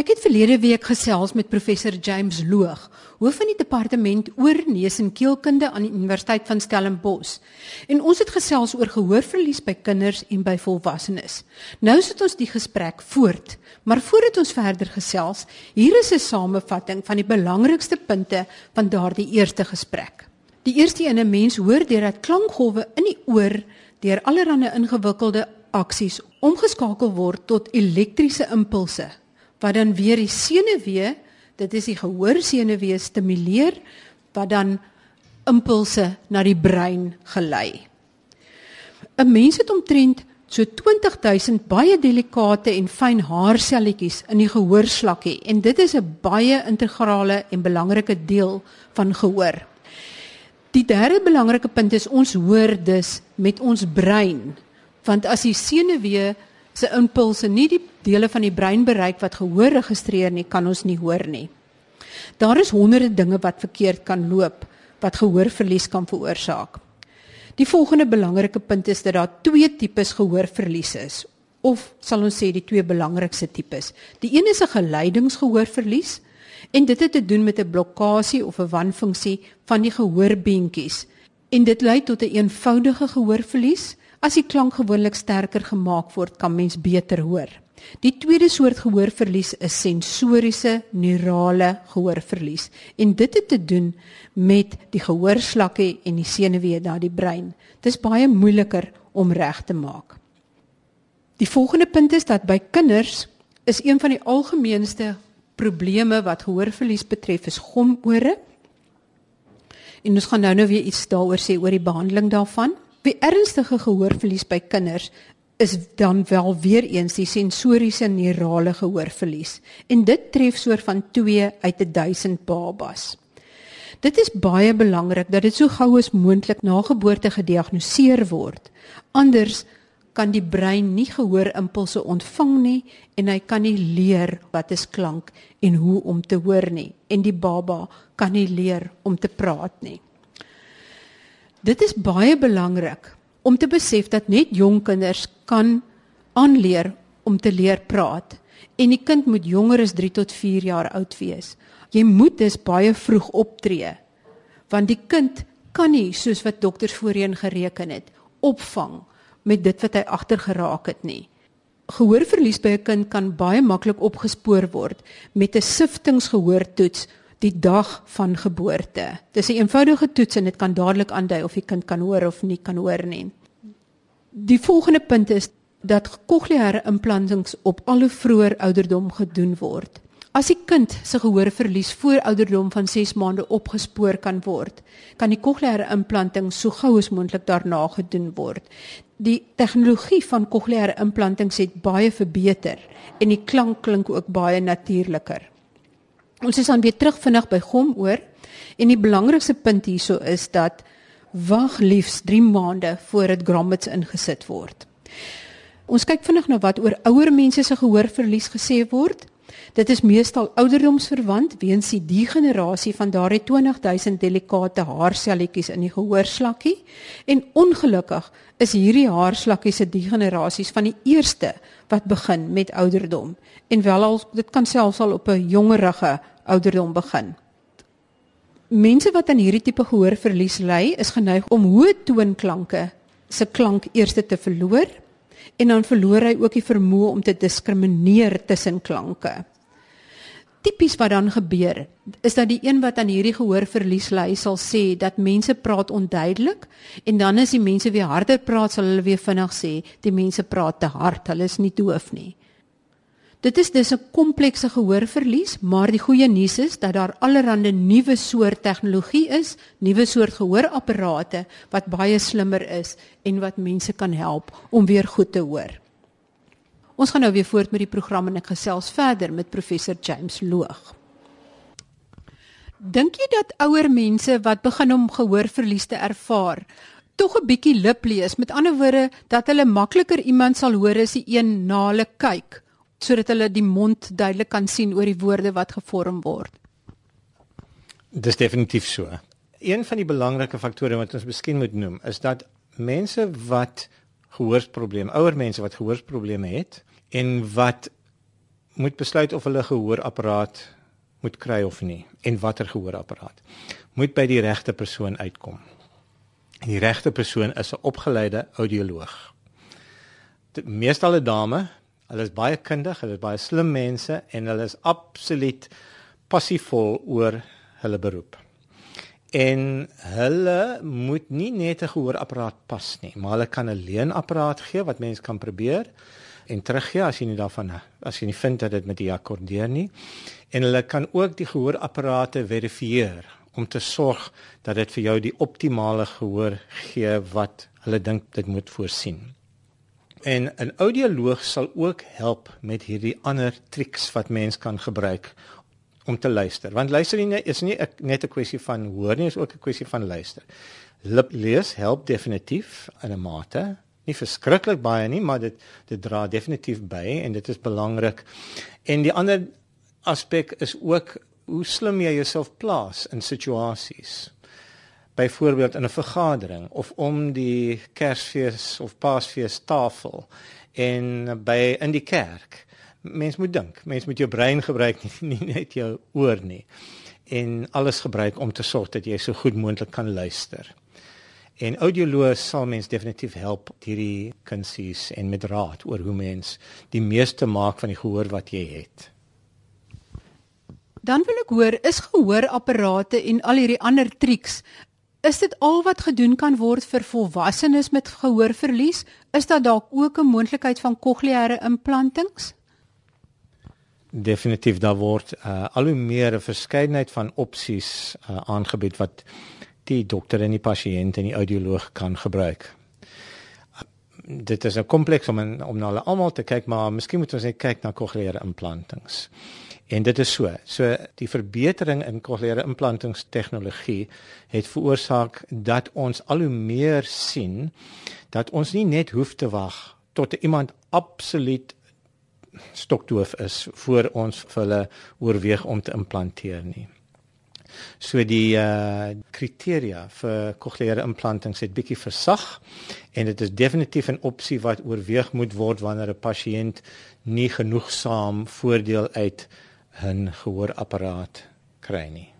Ek het verlede week gesels met professor James Loog, hoof van die departement oor neus en keelkunde aan die Universiteit van Stellenbosch. En ons het gesels oor gehoorverlies by kinders en by volwassenes. Nou sit ons die gesprek voort, maar voordat ons verder gesels, hier is 'n samevatting van die belangrikste punte van daardie eerste gesprek. Die eerste een 'n mens hoor deurdat klankgolwe in die oor deur allerlei ingewikkelde aksies omgeskakel word tot elektriese impulse wat dan weer die senuwee, dit is die gehoorsenuwee stimuleer wat dan impulse na die brein gelei. 'n Mens het omtrent so 20000 baie delikate en fyn haarselletjies in die gehoorslakkie en dit is 'n baie integrale en belangrike deel van gehoor. Die derde belangrike punt is ons hoor dus met ons brein want as die senuwee se impulse nie die dele van die brein bereik wat gehoor registreer nie, kan ons nie hoor nie. Daar is honderde dinge wat verkeerd kan loop wat gehoorverlies kan veroorsaak. Die volgende belangrike punt is dat daar twee tipes gehoorverlies is of sal ons sê die twee belangrikste tipes. Die een is 'n geleidingsgehoorverlies en dit het te doen met 'n blokkasie of 'n wanfunksie van die gehoorbeentjies en dit lei tot 'n een eenvoudige gehoorverlies As die klank gewoonlik sterker gemaak word, kan mens beter hoor. Die tweede soort gehoorverlies is sensoriese neurale gehoorverlies en dit het te doen met die gehoorslakkie en die senuwee daar die brein. Dit is baie moeiliker om reg te maak. Die volgende punt is dat by kinders is een van die algemeenste probleme wat gehoorverlies betref is gomore. En ons gaan nou nou weer iets daaroor sê oor die behandeling daarvan. Die ernstige gehoorverlies by kinders is dan wel weer eens die sensoriese neurale gehoorverlies en dit tref soort van 2 uit 1000 babas. Dit is baie belangrik dat dit so gou as moontlik na geboorte gediagnoseer word. Anders kan die brein nie gehoorimpulse ontvang nie en hy kan nie leer wat is klank en hoe om te hoor nie en die baba kan nie leer om te praat nie. Dit is baie belangrik om te besef dat net jong kinders kan aanleer om te leer praat en die kind moet jonger as 3 tot 4 jaar oud wees. Jy moet dus baie vroeg optree want die kind kan nie soos wat dokters voorheen gereken het opvang met dit wat hy agter geraak het nie. Gehoorverlies by 'n kind kan baie maklik opgespoor word met 'n siftingsgehoortoets die dag van geboorte. Dis 'n eenvoudige toets en dit kan dadelik aandui of die kind kan hoor of nie kan hoor nie. Die volgende punt is dat kokleaire implantings op al hoe vroeër ouderdom gedoen word. As die kind se gehoorverlies voor ouderdom van 6 maande opgespoor kan word, kan die kokleaire implanting so gou as moontlik daarna gedoen word. Die tegnologie van kokleaire implantings het baie verbeter en die klank klink ook baie natuurliker. Ons is dan weer terug vinnig by gom oor en die belangrikste punt hierso is dat wag liefs 3 maande voordat grommets ingesit word. Ons kyk vinnig na wat oor ouer mense se gehoorverlies gesê word. Dit is meestal ouderdomsverwant weens die degenerasie van daardie 20000 delikate haarselletjies in die gehoorslakkie en ongelukkig is hierdie haarslakkies se degenerasies van die eerste wat begin met ouderdom en wel al dit kan selfs al op 'n jongerige ouderdom begin. Mense wat aan hierdie tipe gehoorverlies ly, is geneig om hoë toonklanke se klank eers te verloor en dan verloor hy ook die vermoë om te diskrimineer tussen klanke. Tipies wat dan gebeur is dat die een wat aan hierdie gehoorverlies ly sal sê dat mense praat onduidelik en dan as die mense weer harder praat sal hulle weer vinnig sê die mense praat te hard, hulle is nie doof nie. Dit is dus 'n komplekse gehoorverlies, maar die goeie nuus is dat daar allerlei nuwe soort tegnologie is, nuwe soort gehoorapparate wat baie slimmer is en wat mense kan help om weer goed te hoor. Ons gaan nou weer voort met die program en ek gesels verder met professor James Loog. Dink jy dat ouer mense wat begin om gehoorverlies te ervaar, tog 'n bietjie lip lees, met ander woorde dat hulle makliker iemand sal hoor as die een na hulle kyk? sodat hulle die mond duidelik kan sien oor die woorde wat gevorm word. Dis definitief so. Een van die belangrike faktore wat ons miskien moet noem, is dat mense wat gehoorsprobleme, ouer mense wat gehoorsprobleme het en wat moet besluit of hulle gehoorapparaat moet kry of nie en watter gehoorapparaat. Moet by die regte persoon uitkom. En die regte persoon is 'n opgeleide audioloog. Meestal 'n dame, hulle is baie kundig, hulle is baie slim mense en hulle is absoluut passievol oor hulle beroep. En hulle moet nie net 'n gehoorapparaat pas nie, maar hulle kan 'n leenapparaat gee wat mense kan probeer en teruggee as jy nie daarvan as jy nie vind dat dit met die akkordeer nie. En hulle kan ook die gehoorapparate verifieer om te sorg dat dit vir jou die optimale gehoor gee wat hulle dink dit moet voorsien. En 'n audioloog sal ook help met hierdie ander triks wat mens kan gebruik om te luister. Want luister nie is nie ek, net 'n kwessie van hoor nie, is ook 'n kwessie van luister. Lip lees help definitief in 'n mate. Nie verskriklik baie nie, maar dit dit dra definitief by en dit is belangrik. En die ander aspek is ook hoe slim jy jouself plaas in situasies. Byvoorbeeld in 'n vergadering of om die Kersfees of Paasfees tafel en by in die kerk mens moet dink. Mens moet jou brein gebruik nie, nie net jou oor nie. En alles gebruik om te sorg dat jy so goed moontlik kan luister. En audioloog sal mens definitief help hierdie kunsies en met raad oor hoe mens die meeste maak van die gehoor wat jy het. Dan wil ek hoor, is gehoorapparate en al hierdie ander triks Is dit al wat gedoen kan word vir volwassenes met gehoorverlies? Is daar dalk ook 'n moontlikheid van kokleaire implantings? definitief daar word uh, al hoe meer 'n verskeidenheid van opsies uh, aangebied wat die dokter en die pasiënt en die audioloog kan gebruik. Dit is 'n kompleks om en, om na hulle almal te kyk, maar miskien moet ons net kyk na kokleaire implantings. En dit is so. So die verbetering in kokleaire implantings tegnologie het veroorsaak dat ons al hoe meer sien dat ons nie net hoef te wag tot iemand absoluut stokdoof is voor ons vir hulle oorweeg om te implanteer nie. So die uh kriteria vir kokleaire implantings het bietjie versag en dit is definitief 'n opsie wat oorweeg moet word wanneer 'n pasiënt nie genoegsaam voordeel uit 'n gehoorapparaat kry nie.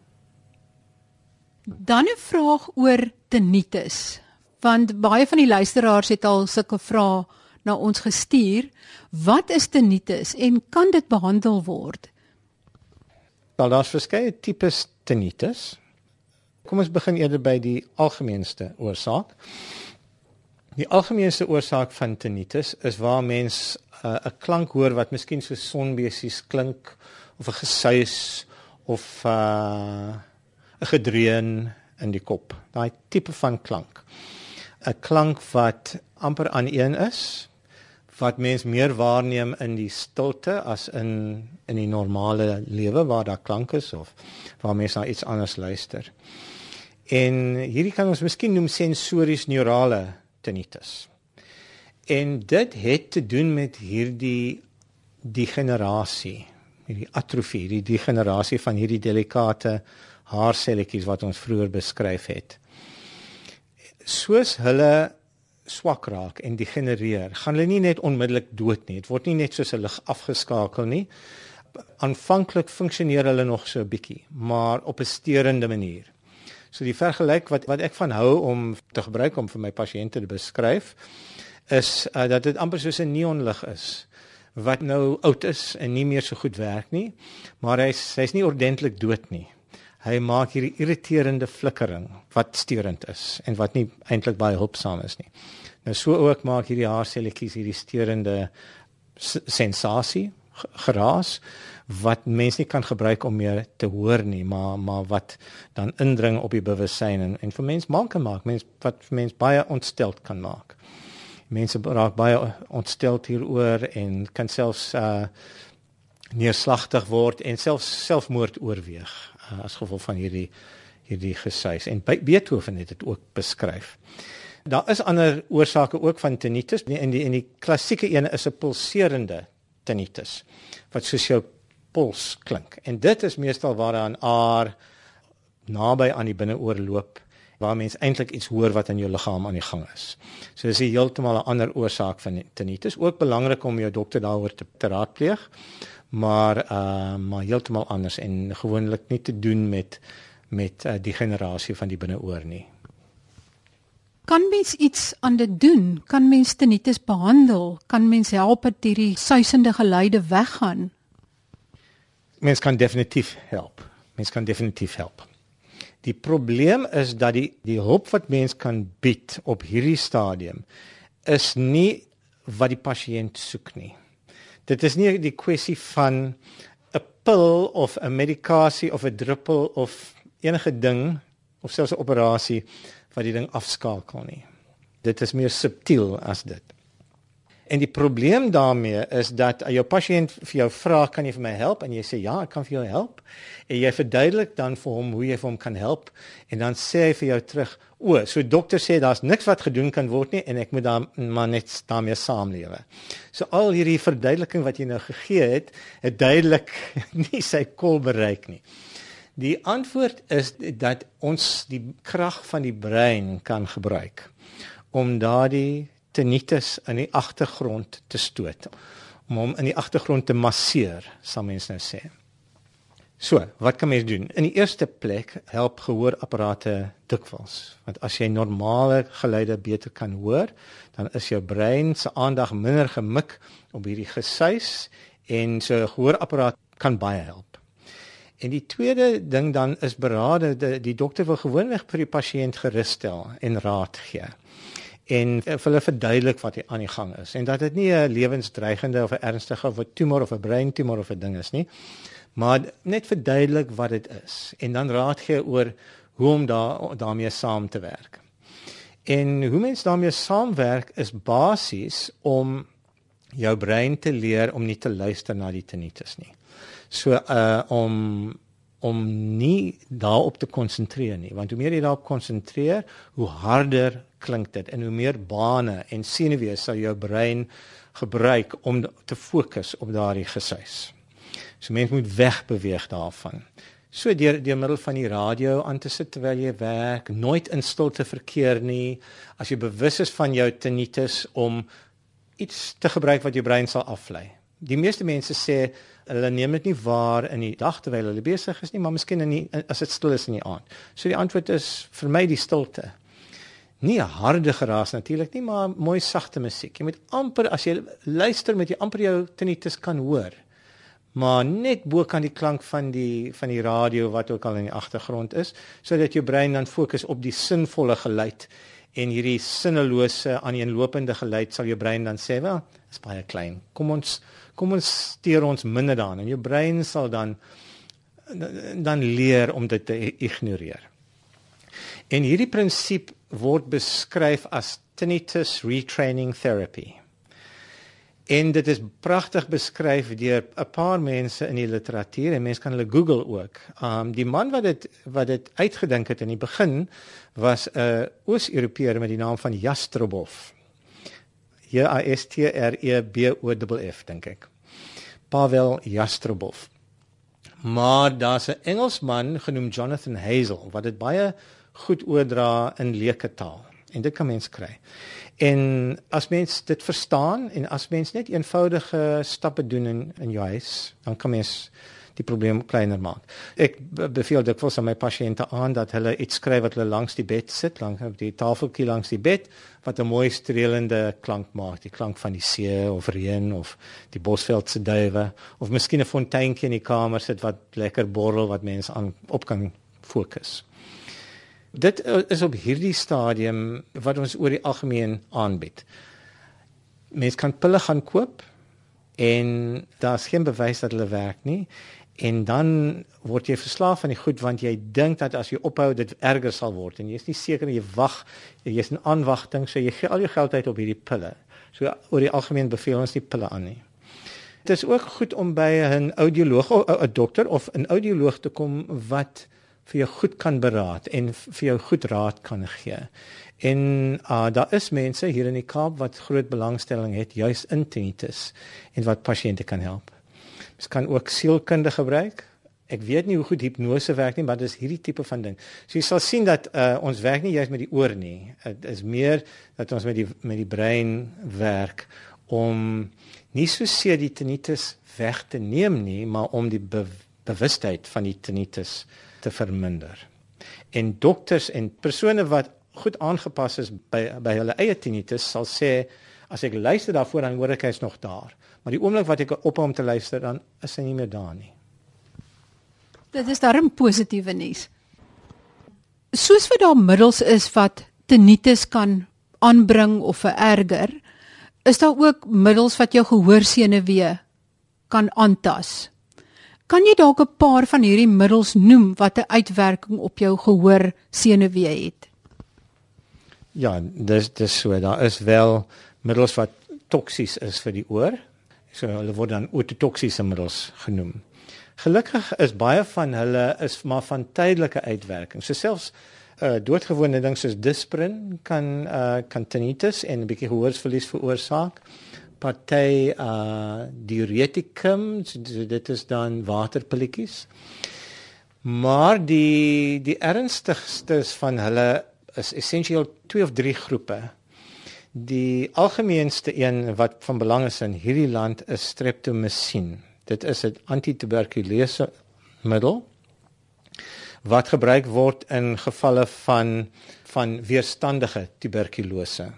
Dan 'n vraag oor tinnitus want baie van die luisteraars het al sulke vrae na ons gestuur. Wat is tinnitus en kan dit behandel word? Wel, daar's verskeie tipes tinnitus. Kom ons begin eerder by die algemeenste oorsaak. Die algemeenste oorsaak van tinnitus is waar mens 'n uh, klank hoor wat miskien so sonbesies klink of 'n gesuis of 'n uh, gedreun in die kop. Daai tipe van klank. 'n Klank wat amper aan een is wat mens meer waarneem in die stilte as in in die normale lewe waar daar klank is of waar mens na iets anders luister. En hierdie kan ons miskien noem sensories neurale tinnitus. En dit het te doen met hierdie degenerasie, hierdie atrofie, die degenerasie van hierdie delikate haarselletjies wat ons vroeër beskryf het. Soos hulle swak raak en degenereer, gaan hulle nie net onmiddellik dood nie. Dit word nie net soos 'n lig afgeskakel nie. Aanvanklik funksioneer hulle nog so 'n bietjie, maar op 'n steurende manier. So die vergelyk wat wat ek van hou om te gebruik om vir my pasiënte te beskryf is uh, dat dit amper soos 'n neonlig is wat nou oud is en nie meer so goed werk nie, maar hy's hy's nie ordentlik dood nie. Hy maak hierdie irriterende flikkering wat steurend is en wat nie eintlik baie hulpsaam is nie. Nou so ook maak hierdie haarselletjies hierdie steurende sensasie geraas wat mense nie kan gebruik om meer te hoor nie maar maar wat dan indring op die bewussyn en en vir mense maak kan maak mense wat vir mense baie ontsteld kan maak. Mense raak baie ontsteld hieroor en kan selfs uh neerslagtig word en selfs selfmoord oorweeg uh, as gevolg van hierdie hierdie gesuis en Beethoven het dit ook beskryf. Daar is ander oorsake ook van tinnitus en die en die klassieke een is 'n pulserende tinnitus wat soos jou puls klink. En dit is meestal waar daar 'n aar naby aan die binneoor loop waar mens eintlik iets hoor wat in jou liggaam aan die gang is. So dis heeltemal 'n ander oorsaak van tinnitus. Ook belangrik om jou dokter daaroor te, te raadpleeg. Maar uh maar heeltemal anders en gewoonlik nie te doen met met uh, die generasie van die binneoor nie. Kan mens iets aan dit doen? Kan mens tinnitus behandel? Kan mens help dat hierdie suisende geluide weggaan? Mens kan definitief help. Mens kan definitief help. Die probleem is dat die die hulp wat mens kan bied op hierdie stadium is nie wat die pasiënt soek nie. Dit is nie die kwessie van 'n pil of 'n medikasie of 'n druppel of enige ding of selfs 'n operasie wat die ding afskakel nie. Dit is meer subtiel as dit. En die probleem daarmee is dat jou pasiënt vir jou vra kan jy vir my help en jy sê ja, ek kan vir jou help. En jy verduidelik dan vir hom hoe jy vir hom kan help en dan sê hy vir jou terug, o, so dokter sê daar's niks wat gedoen kan word nie en ek moet dan maar net daarmee saamlewe. So al hierdie verduideliking wat jy nou gegee het, het duidelik nie sy kol bereik nie. Die antwoord is dat ons die krag van die brein kan gebruik om daardie tinnitus in die agtergrond te stoot om hom in die agtergrond te masseer, sal mense nou sê. So, wat kan mens doen? In die eerste plek help gehoorapparate dikwels, want as jy normale geluide beter kan hoor, dan is jou brein se aandag minder gemik op hierdie gesuis en so gehoorapparaat kan baie help. En die tweede ding dan is berade die, die dokter wil gewoonweg vir die pasiënt gerus stel en raad gee. En vir hulle verduidelik wat aan die gang is en dat dit nie 'n lewensdreigende of 'n ernstige of 'n tumor of 'n breintumor of 'n ding is nie, maar net verduidelik wat dit is en dan raad gee oor hoe om daar daarmee saam te werk. En hoe mens daarmee saamwerk is basies om jou brein te leer om nie te luister na die tinnitus nie. So uh om om nie daarop te konsentreer nie, want hoe meer jy daarop konsentreer, hoe harder klink dit en hoe meer bane en senuwee sal jou brein gebruik om te fokus op daardie gesuis. So mens moet wegbeweeg daarvan. So deur deur middel van die radio aan te sit terwyl jy werk, nooit in stilte verkeer nie. As jy bewus is van jou tinnitus om iets te gebruik wat jou brein sal aflei. Die meeste mense sê hulle neem dit nie waar in die dag terwyl hulle besig is nie, maar miskien in die, as dit stil is in die aand. So die antwoord is vir my die stilte. Nie 'n harde geraas natuurlik nie, maar mooi sagte musiek. Jy moet amper as jy luister met jy amper jou tinnitus kan hoor. Maar net bo kan die klank van die van die radio wat ook al in die agtergrond is, sodat jou brein dan fokus op die sinvolle geluid en hierdie sinnelose aaneenlopende geluid sal jou brein dan sê, "Wel, is baie klein. Kom ons kom ons steur ons minder daarin en jou brein sal dan dan leer om dit te ignoreer. En hierdie prinsip word beskryf as tinnitus retraining therapy. En dit is pragtig beskryf deur 'n paar mense in die literatuur en mense kan hulle Google ook. Um die man wat dit wat dit uitgedink het in die begin was 'n Oos-Europeër met die naam van Jastrobov. J A S T R E B O F dink ek. Pavel Jastrobov. Maar daar's 'n Engelsman genoem Jonathan Hazel wat dit baie goed oordra in leuke taal en dit kan mens kry. En as mens dit verstaan en as mens net eenvoudige stappe doen in in jou huis, dan kan mens die probleem kleiner maak. Ek beveel dit vir my pasiënte aan dat hulle iets skryf wat hulle langs die bed sit, langs op die tafeltjie langs die bed wat 'n mooi strelende klank maak, die klank van die see of reën of die bosveld se duwe of miskien 'n fonteintjie in die kamer sit wat lekker borrel wat mense aan op kan fokus. Dit is op hierdie stadium wat ons oor die algemeen aanbied. Mense kan pille gaan koop en daar's geen bewys dat hulle werk nie en dan word jy verslaaf aan die goed want jy dink dat as jy ophou dit erger sal word en jy is nie seker jy wag jy's in aanwagting so jy gee al jou geld uit op hierdie pille. So oor die algemeen beveel ons nie pille aan nie. Dit is ook goed om by 'n audioloog of 'n dokter of 'n audioloog te kom wat vir jou goed kan beraad en vir jou goed raad kan gee. En uh, daar is mense hier in die Kaap wat groot belangstelling het juis in tinnitus en wat pasiënte kan help. Ons kan ook sielkunde gebruik Ek weet nie hoe goed hipnose werk nie, maar dis hierdie tipe van ding. So jy sal sien dat uh, ons werk nie juist met die oor nie. Dit is meer dat ons met die met die brein werk om nie so seer die tinnitus weg te neem nie, maar om die be bewustheid van die tinnitus te verminder. En dokters en persone wat goed aangepas is by by hulle eie tinnitus sal sê as ek luister daarvoor dan hoor ek hy's nog daar. Maar die oomblik wat ek ophou om te luister dan is hy nie meer daar nie. Dit is darem positiewe nuus. Soos wat daar middels is wat tinnitus kan aanbring of vererger, is daar ook middels wat jou gehoorsenuwee kan aantas. Kan jy dalk 'n paar van hierdie middels noem wat 'n uitwerking op jou gehoorsenuwee het? Ja, dis dis so, daar is wel middels wat toksies is vir die oor. So hulle word dan ototoksiese middels genoem. Gelukkig is baie van hulle is maar van tydelike uitwerking. So selfs uh doodgewone ding soos Disprin kan uh kan tinnitus en 'n bietjie gehoorsverlies veroorsaak. Party uh diureticum, so dit is dan waterpilletjies. Maar die die ernstigstes van hulle is essensieel twee of drie groepe. Die algemeenste een wat van belang is in hierdie land is streptomycin. Dit is 'n antituberkulose middel wat gebruik word in gevalle van van weerstandige tuberkulose.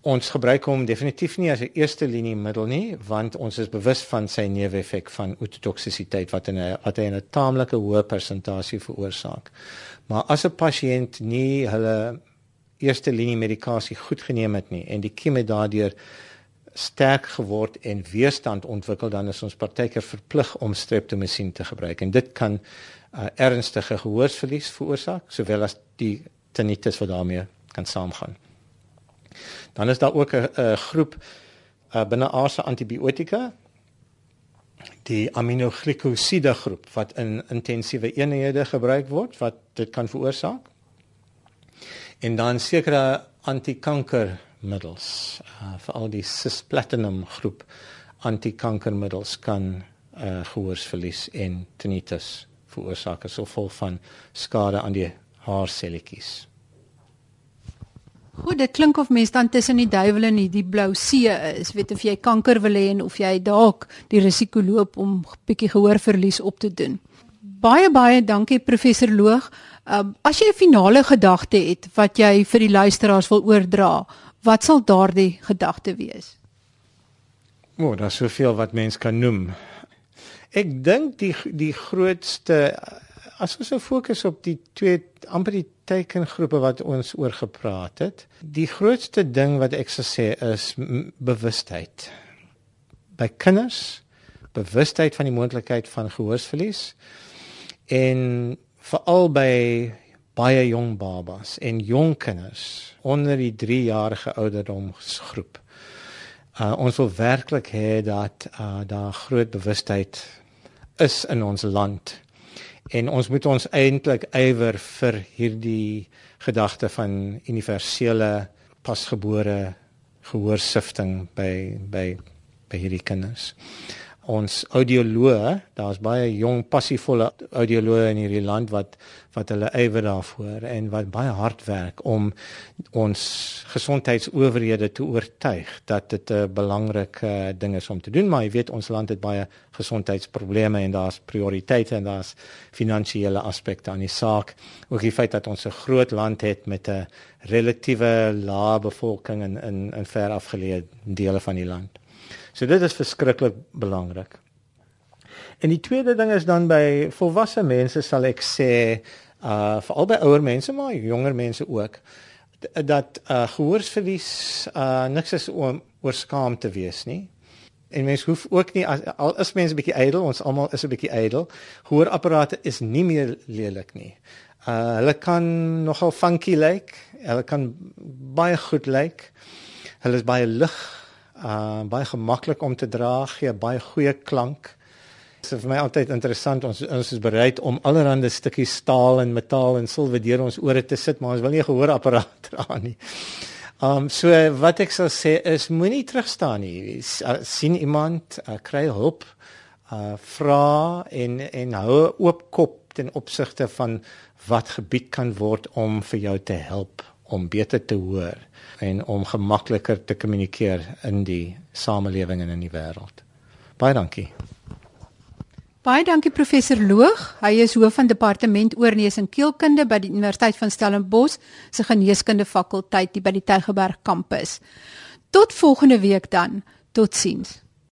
Ons gebruik hom definitief nie as 'n eerste linie middel nie, want ons is bewus van sy neeweffek van ototoksisiteit wat in 'n wat hy in 'n taamlike hoë persentasie veroorsaak. Maar as 'n pasiënt nie hulle eerste linie medikasie goed geneem het nie en die kiem het daardeur sterk geword en weerstand ontwikkel dan is ons partykeer verplig om streptomycin te gebruik en dit kan uh, ernstige gehoorsverlies veroorsaak sowel as die tinnitus wat daarmee kan saamgaan. Dan is daar ook 'n groep uh, binne ASA antibiotika die aminoglikoside groep wat in intensiewe eenhede gebruik word wat dit kan veroorsaak en dan sekere antikankermiddels uh, vir al die cisplatinum groep antikankermiddels kan uh, gehoorsverlies en tinnitus veroorsaak as gevolg van skade aan die haarselletjies. Goed, dit klink of mens dan tussen die duiwel en die blou see is, weet of jy kanker wil hê en of jy dalk die risiko loop om bietjie gehoorverlies op te doen. Baie baie dankie professor Loog. Um, as jy 'n finale gedagte het wat jy vir die luisteraars wil oordra, wat sal daardie gedagte wees? O, oh, daar's soveel wat mens kan noem. Ek dink die die grootste as ons nou fokus op die twee amper die tekengroepe wat ons oor gepraat het, die grootste ding wat ek sou sê is bewustheid. By kinders, bewustheid van die moontlikheid van gehoorsverlies en veral by baie jong babas en jong kinders onder die 3 jarige ouderdomsgroep. Uh, ons wil werklik hê dat uh, daar groot bewustheid is in ons land en ons moet ons eintlik ywer vir hierdie gedagte van universele pasgebore gehoorsifting by by by hierdie kinders ons audioloë, daar's baie jong passievolle audioloë in hierdie land wat wat hulle ywer daarvoor en wat baie hard werk om ons gesondheidsowerhede te oortuig dat dit 'n belangrike ding is om te doen, maar jy weet ons land het baie gesondheidsprobleme en daar's prioriteite en daar's finansiële aspekte aan die saak. Ook die feit dat ons 'n groot land het met 'n relatiewe lae bevolking in in in ver afgeleë dele van die land. So dit is verskriklik belangrik. En die tweede ding is dan by volwasse mense sal ek sê uh veral by ouer mense maar jonger mense ook dat uh gehoorsverlies uh niks is om oor skaam te wees nie. En mense hoef ook nie as, al is mense bietjie ydel, ons almal is 'n bietjie ydel. Gehoorapparate is nie meer lelik nie. Uh hulle kan nogal funky lyk, hulle kan baie goed lyk. Hulle is baie lig uh baie gemaklik om te dra, gee baie goeie klank. Dit is vir my altyd interessant ons ons is bereid om allerlei stukkies staal en metaal en silwer deur ons ore te sit, maar ons wil nie gehoorapparaat dra nie. Um so wat ek sal sê is moenie terugstaan nie. Uh, sien iemand uh, kry hulp. uh vra en en hou oop kop ten opsigte van wat gebied kan word om vir jou te help om beter te hoor en om gemakliker te kommunikeer in die samelewing en in die wêreld. Baie dankie. Baie dankie professor Loog. Hy is hoof van departement oorneus en keelkunde by die Universiteit van Stellenbosch se geneeskunde fakulteit by die Tygerberg kampus. Tot volgende week dan. Totsiens.